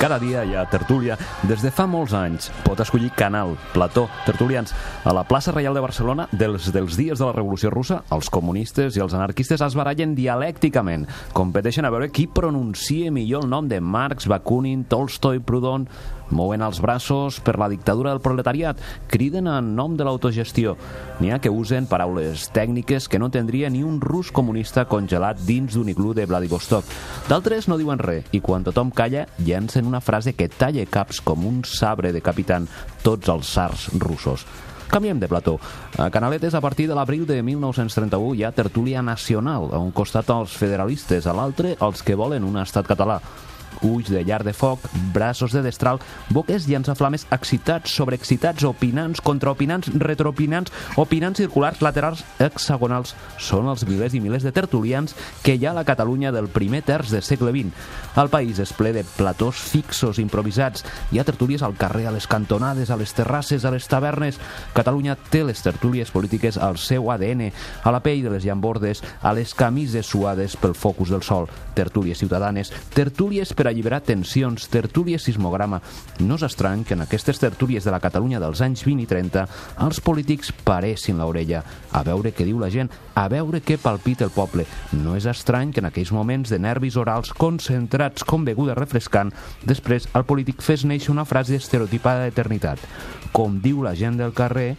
Cada dia hi ha tertúlia. Des de fa molts anys pot escollir canal, plató, tertulians. A la plaça Reial de Barcelona, dels, dels dies de la Revolució Russa, els comunistes i els anarquistes es barallen dialècticament. Competeixen a veure qui pronuncia millor el nom de Marx, Bakunin, Tolstoi, Proudhon mouen els braços per la dictadura del proletariat, criden en nom de l'autogestió. N'hi ha que usen paraules tècniques que no tindria ni un rus comunista congelat dins d'un iglú de Vladivostok. D'altres no diuen res i quan tothom calla llencen una frase que talla caps com un sabre de capitan tots els sars russos. Canviem de plató. A Canaletes, a partir de l'abril de 1931, hi ha tertúlia nacional. A un costat els federalistes, a l'altre els que volen un estat català ulls de llar de foc, braços de destral, boques llançaflames excitats, sobreexcitats, opinants, contraopinants, retroopinants, opinants circulars, laterals, hexagonals. Són els milers i milers de tertulians que hi ha a la Catalunya del primer terç del segle XX. El país és ple de platós fixos, improvisats. Hi ha tertúlies al carrer, a les cantonades, a les terrasses, a les tavernes. Catalunya té les tertúlies polítiques al seu ADN, a la pell de les llambordes, a les camises suades pel focus del sol. Tertúlies ciutadanes, tertúlies per alliberar tensions, tertúlies sismograma. No és estrany que en aquestes tertúlies de la Catalunya dels anys 20 i 30 els polítics paressin l'orella, a veure què diu la gent, a veure què palpita el poble. No és estrany que en aquells moments de nervis orals concentrats com beguda refrescant, després el polític fes néixer una frase estereotipada d'eternitat. Com diu la gent del carrer,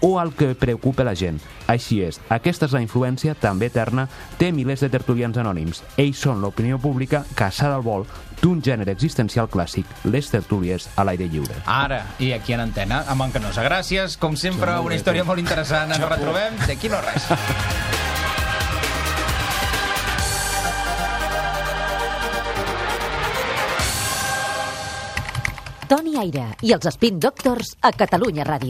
o al que preocupa la gent. Així és, aquesta és la influència, també eterna, té milers de tertulians anònims. Ells són l'opinió pública caçada al vol d'un gènere existencial clàssic, les tertúlies a l'aire lliure. Ara, i aquí en antena, amb en Canosa. Gràcies, com sempre, una història molt interessant. Ens retrobem d'aquí no res. Toni Aire i els Spin Doctors a Catalunya Ràdio.